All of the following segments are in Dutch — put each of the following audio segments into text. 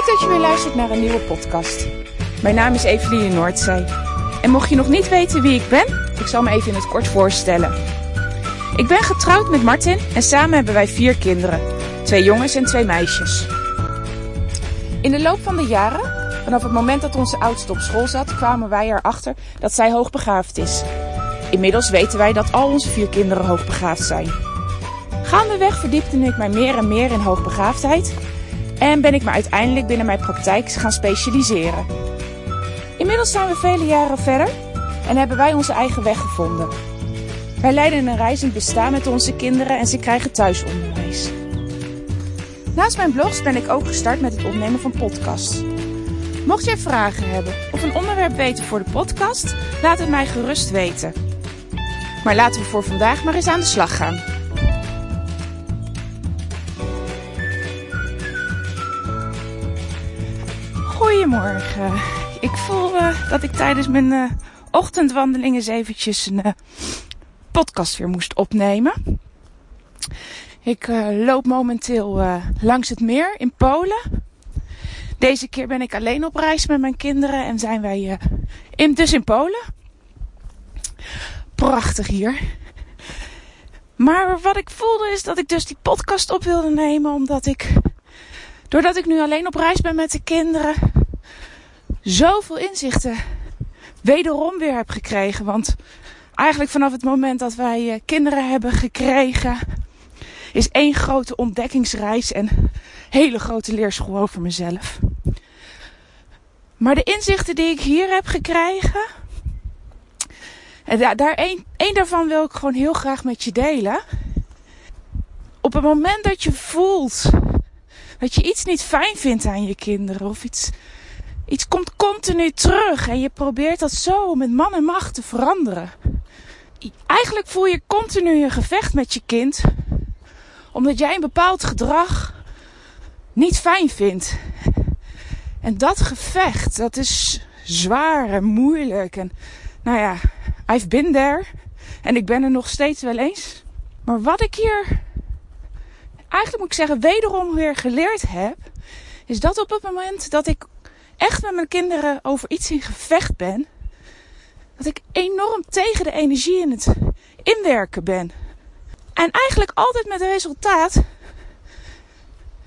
Leuk dat je weer luistert naar een nieuwe podcast. Mijn naam is Eveline Noordzee. En mocht je nog niet weten wie ik ben, ik zal me even in het kort voorstellen. Ik ben getrouwd met Martin en samen hebben wij vier kinderen. Twee jongens en twee meisjes. In de loop van de jaren, vanaf het moment dat onze oudste op school zat, kwamen wij erachter dat zij hoogbegaafd is. Inmiddels weten wij dat al onze vier kinderen hoogbegaafd zijn. Gaandeweg verdiepte ik mij meer en meer in hoogbegaafdheid en ben ik me uiteindelijk binnen mijn praktijk gaan specialiseren. Inmiddels zijn we vele jaren verder en hebben wij onze eigen weg gevonden. Wij leiden een reizend bestaan met onze kinderen en ze krijgen thuisonderwijs. Naast mijn blogs ben ik ook gestart met het opnemen van podcasts. Mocht jij vragen hebben of een onderwerp weten voor de podcast, laat het mij gerust weten. Maar laten we voor vandaag maar eens aan de slag gaan. Goedemorgen. Ik voel uh, dat ik tijdens mijn uh, ochtendwandeling eens eventjes een uh, podcast weer moest opnemen. Ik loop momenteel langs het meer in Polen. Deze keer ben ik alleen op reis met mijn kinderen en zijn wij in, dus in Polen. Prachtig hier. Maar wat ik voelde is dat ik dus die podcast op wilde nemen omdat ik Doordat ik nu alleen op reis ben met de kinderen, zoveel inzichten wederom weer heb gekregen. Want eigenlijk vanaf het moment dat wij eh, kinderen hebben gekregen, is één grote ontdekkingsreis en hele grote leerschool over mezelf. Maar de inzichten die ik hier heb gekregen, en daar, één, één daarvan wil ik gewoon heel graag met je delen. Op het moment dat je voelt dat je iets niet fijn vindt aan je kinderen of iets, iets komt continu terug en je probeert dat zo met man en macht te veranderen. Eigenlijk voel je continu een gevecht met je kind omdat jij een bepaald gedrag niet fijn vindt. En dat gevecht, dat is zwaar en moeilijk. En nou ja, I've been there. En ik ben er nog steeds wel eens. Maar wat ik hier eigenlijk moet ik zeggen, wederom weer geleerd heb, is dat op het moment dat ik echt met mijn kinderen over iets in gevecht ben, dat ik enorm tegen de energie in het inwerken ben. En eigenlijk altijd met het resultaat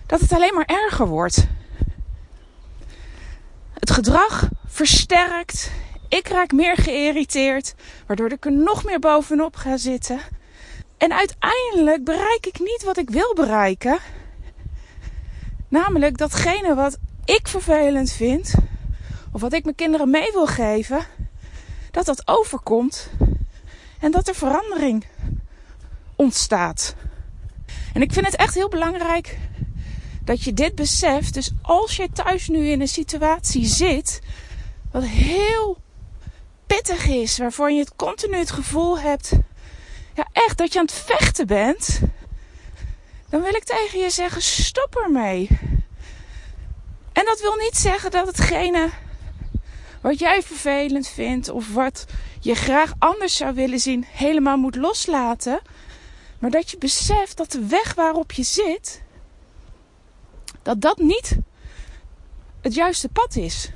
dat het alleen maar erger wordt. Het gedrag versterkt. Ik raak meer geïrriteerd, waardoor ik er nog meer bovenop ga zitten. En uiteindelijk bereik ik niet wat ik wil bereiken. Namelijk datgene wat ik vervelend vind, of wat ik mijn kinderen mee wil geven, dat dat overkomt en dat er verandering ontstaat. En ik vind het echt heel belangrijk dat je dit beseft. Dus als je thuis nu in een situatie zit wat heel pittig is, waarvan je het continu het gevoel hebt ja, echt dat je aan het vechten bent, dan wil ik tegen je zeggen: stop ermee. En dat wil niet zeggen dat hetgene wat jij vervelend vindt of wat je graag anders zou willen zien, helemaal moet loslaten. Maar dat je beseft dat de weg waarop je zit, dat dat niet het juiste pad is.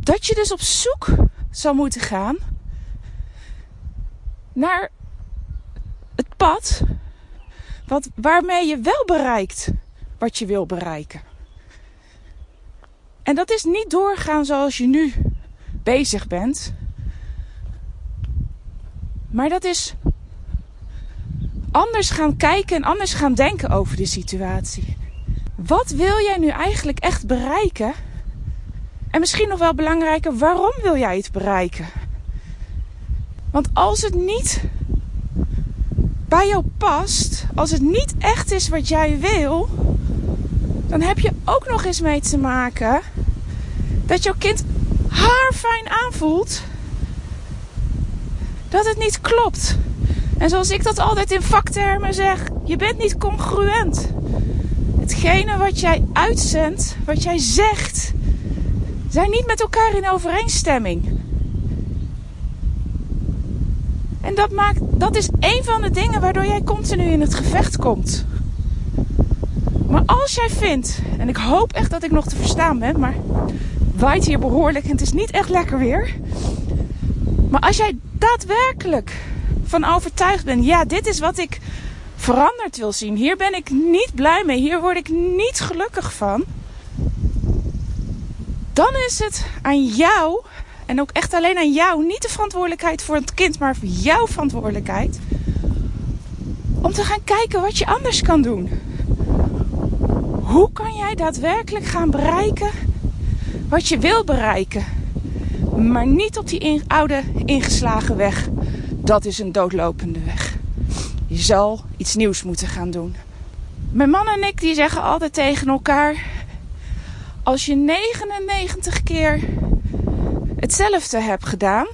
Dat je dus op zoek zou moeten gaan naar het pad wat, waarmee je wel bereikt wat je wil bereiken. En dat is niet doorgaan zoals je nu bezig bent. Maar dat is anders gaan kijken en anders gaan denken over de situatie. Wat wil jij nu eigenlijk echt bereiken? En misschien nog wel belangrijker, waarom wil jij het bereiken? Want als het niet bij jou past, als het niet echt is wat jij wil, dan heb je ook nog eens mee te maken dat jouw kind haar fijn aanvoelt dat het niet klopt. En zoals ik dat altijd in vaktermen zeg, je bent niet congruent. Hetgene wat jij uitzendt, wat jij zegt, zijn niet met elkaar in overeenstemming. En dat, maakt, dat is een van de dingen waardoor jij continu in het gevecht komt. Maar als jij vindt, en ik hoop echt dat ik nog te verstaan ben, maar waait hier behoorlijk en het is niet echt lekker weer. Maar als jij daadwerkelijk van overtuigd bent, ja, dit is wat ik veranderd wil zien. Hier ben ik niet blij mee. Hier word ik niet gelukkig van. Dan is het aan jou, en ook echt alleen aan jou, niet de verantwoordelijkheid voor het kind, maar jouw verantwoordelijkheid. Om te gaan kijken wat je anders kan doen. Hoe kan jij daadwerkelijk gaan bereiken wat je wil bereiken? Maar niet op die oude ingeslagen weg. Dat is een doodlopende weg. Je zal iets nieuws moeten gaan doen. Mijn man en ik die zeggen altijd tegen elkaar: als je 99 keer hetzelfde hebt gedaan,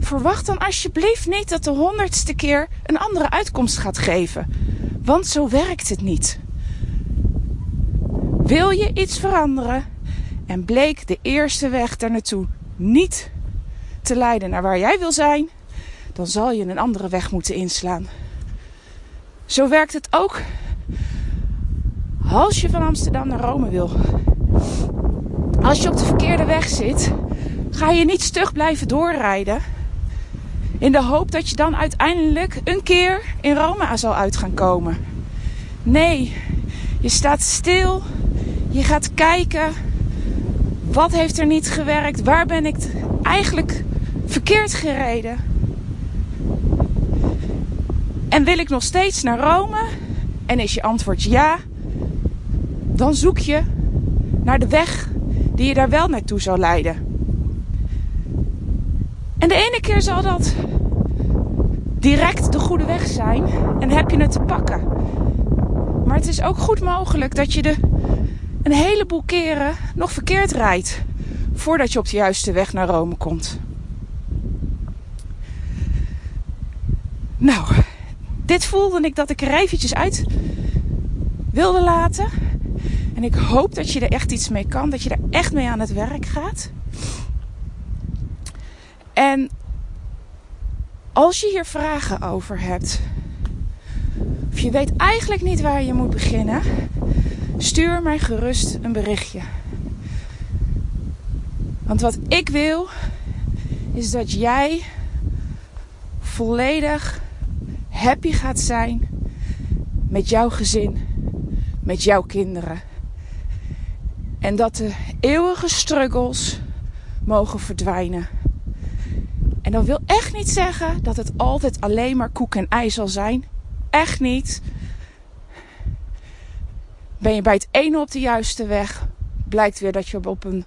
verwacht dan alsjeblieft niet dat de honderdste keer een andere uitkomst gaat geven. Want zo werkt het niet. Wil je iets veranderen en bleek de eerste weg daar naartoe niet te leiden naar waar jij wil zijn, dan zal je een andere weg moeten inslaan. Zo werkt het ook als je van Amsterdam naar Rome wil. Als je op de verkeerde weg zit, ga je niet stug blijven doorrijden. In de hoop dat je dan uiteindelijk een keer in Rome zal uit gaan komen. Nee, je staat stil. Je gaat kijken. Wat heeft er niet gewerkt? Waar ben ik eigenlijk verkeerd gereden? En wil ik nog steeds naar Rome? En is je antwoord ja? Dan zoek je naar de weg die je daar wel naartoe zou leiden. En de ene keer zal dat direct de goede weg zijn en heb je het te pakken. Maar het is ook goed mogelijk dat je de een heleboel keren nog verkeerd rijdt voordat je op de juiste weg naar Rome komt. Nou, dit voelde ik dat ik er eventjes uit wilde laten. En ik hoop dat je er echt iets mee kan, dat je er echt mee aan het werk gaat. En als je hier vragen over hebt, of je weet eigenlijk niet waar je moet beginnen, stuur mij gerust een berichtje. Want wat ik wil, is dat jij volledig happy gaat zijn met jouw gezin, met jouw kinderen. En dat de eeuwige struggles mogen verdwijnen. En dat wil echt niet zeggen dat het altijd alleen maar koek en ei zal zijn. Echt niet. Ben je bij het ene op de juiste weg, blijkt weer dat je op een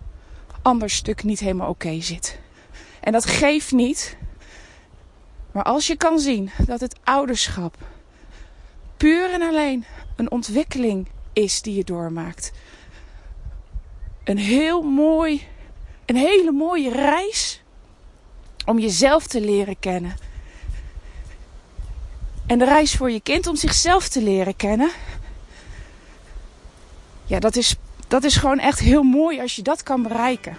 ander stuk niet helemaal oké zit. En dat geeft niet. Maar als je kan zien dat het ouderschap puur en alleen een ontwikkeling is die je doormaakt. Een heel mooi, een hele mooie reis om jezelf te leren kennen. En de reis voor je kind om zichzelf te leren kennen. Ja, dat is, dat is gewoon echt heel mooi als je dat kan bereiken.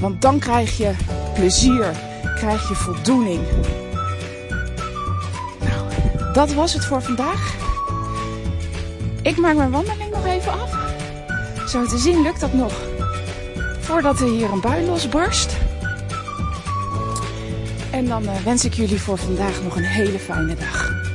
Want dan krijg je plezier, krijg je voldoening. Nou, dat was het voor vandaag. Ik maak mijn wandeling nog even af. Zo te zien lukt dat nog. Voordat er hier een bui losbarst. En dan uh, wens ik jullie voor vandaag nog een hele fijne dag.